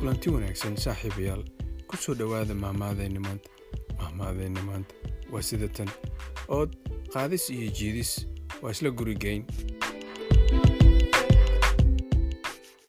kulanti wanaagsan saaxiibayaal ku soo dhowaada maahmaadayna maanta. Maahmaadayna maanta. Waa sida tan. Ood qaadis iyo jiidis. Waa isla gurigeyn